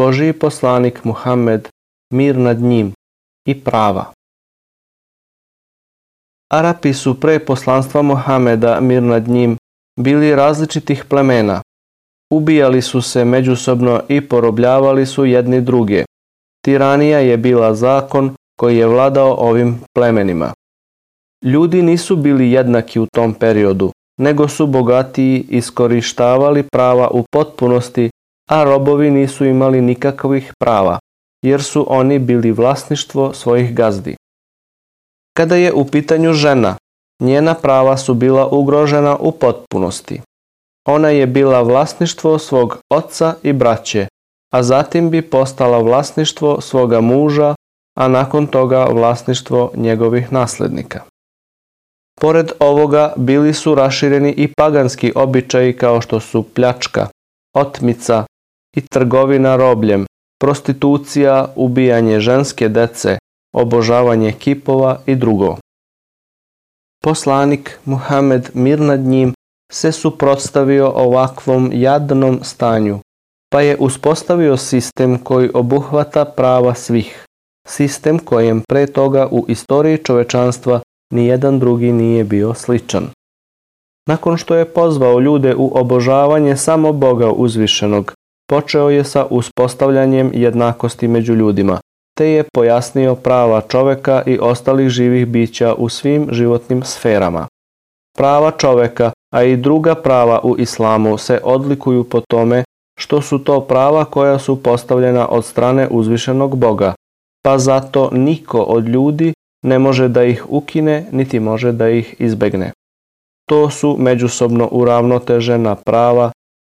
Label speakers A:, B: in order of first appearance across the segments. A: Božiji poslanik Muhammed, mir nad njim, i prava. Arapi su pre poslanstva Muhameda, mir nad njim, bili različitih plemena. Ubijali su se međusobno i porobljavali su jedni druge. Tiranija je bila zakon koji je vladao ovim plemenima. Ljudi nisu bili jednaki u tom periodu, nego su bogatiji iskorištavali prava u potpunosti a robovi nisu imali nikakvih prava, jer su oni bili vlasništvo svojih gazdi. Kada je u pitanju žena, njena prava su bila ugrožena u potpunosti. Ona je bila vlasništvo svog oca i braće, a zatim bi postala vlasništvo svoga muža, a nakon toga vlasništvo njegovih naslednika. Pored ovoga bili su rašireni i paganski običaji kao što su pljačka, otmica, i trgovina robljem, prostitucija, ubijanje ženske dece, obožavanje kipova i drugo. Poslanik Muhammed mir nad njim se suprotstavio ovakvom jadnom stanju, pa je uspostavio sistem koji obuhvata prava svih, sistem kojem pre toga u istoriji čovečanstva nijedan drugi nije bio sličan. Nakon što je pozvao ljude u obožavanje samo Boga uzvišenog, počeo je sa uspostavljanjem jednakosti među ljudima, te je pojasnio prava čoveka i ostalih živih bića u svim životnim sferama. Prava čoveka, a i druga prava u islamu se odlikuju po tome što su to prava koja su postavljena od strane uzvišenog Boga, pa zato niko od ljudi ne može da ih ukine niti može da ih izbegne. To su međusobno uravnotežena prava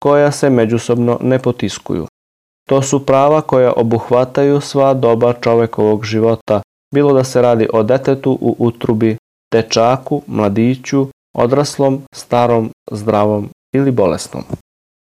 A: koja se međusobno ne potiskuju. To su prava koja obuhvataju sva doba čovekovog života, bilo da se radi o detetu u utrubi, dečaku, mladiću, odraslom, starom, zdravom ili bolesnom.